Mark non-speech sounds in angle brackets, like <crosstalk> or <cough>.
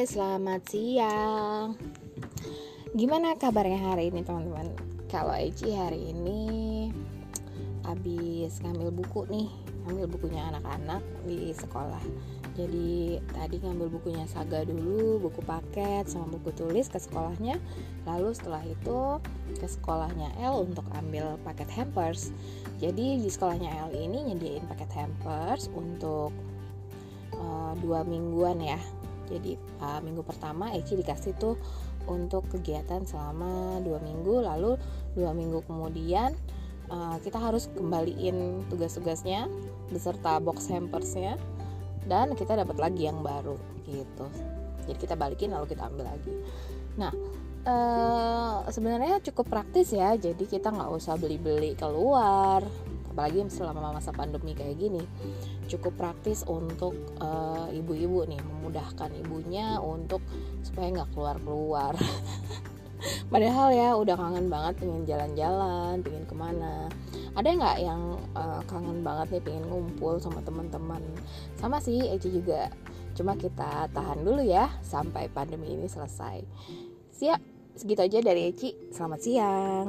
guys, selamat siang. Gimana kabarnya hari ini teman-teman? Kalau Eci hari ini habis ngambil buku nih, ngambil bukunya anak-anak di sekolah. Jadi tadi ngambil bukunya Saga dulu, buku paket sama buku tulis ke sekolahnya. Lalu setelah itu ke sekolahnya L untuk ambil paket hampers. Jadi di sekolahnya L ini nyediain paket hampers untuk uh, dua mingguan ya jadi uh, minggu pertama Eci dikasih tuh untuk kegiatan selama dua minggu. Lalu dua minggu kemudian uh, kita harus kembaliin tugas-tugasnya beserta box hampersnya dan kita dapat lagi yang baru gitu. Jadi kita balikin lalu kita ambil lagi. Nah uh, sebenarnya cukup praktis ya. Jadi kita nggak usah beli-beli keluar apalagi selama masa pandemi kayak gini cukup praktis untuk uh, ibu-ibu nih memudahkan ibunya untuk supaya nggak keluar-keluar. <laughs> Padahal ya udah kangen banget pengen jalan-jalan pengen ke mana. Ada nggak yang uh, kangen banget nih pengen ngumpul sama teman-teman? Sama sih Eci juga. Cuma kita tahan dulu ya sampai pandemi ini selesai. Siap? Segitu aja dari Eci. Selamat siang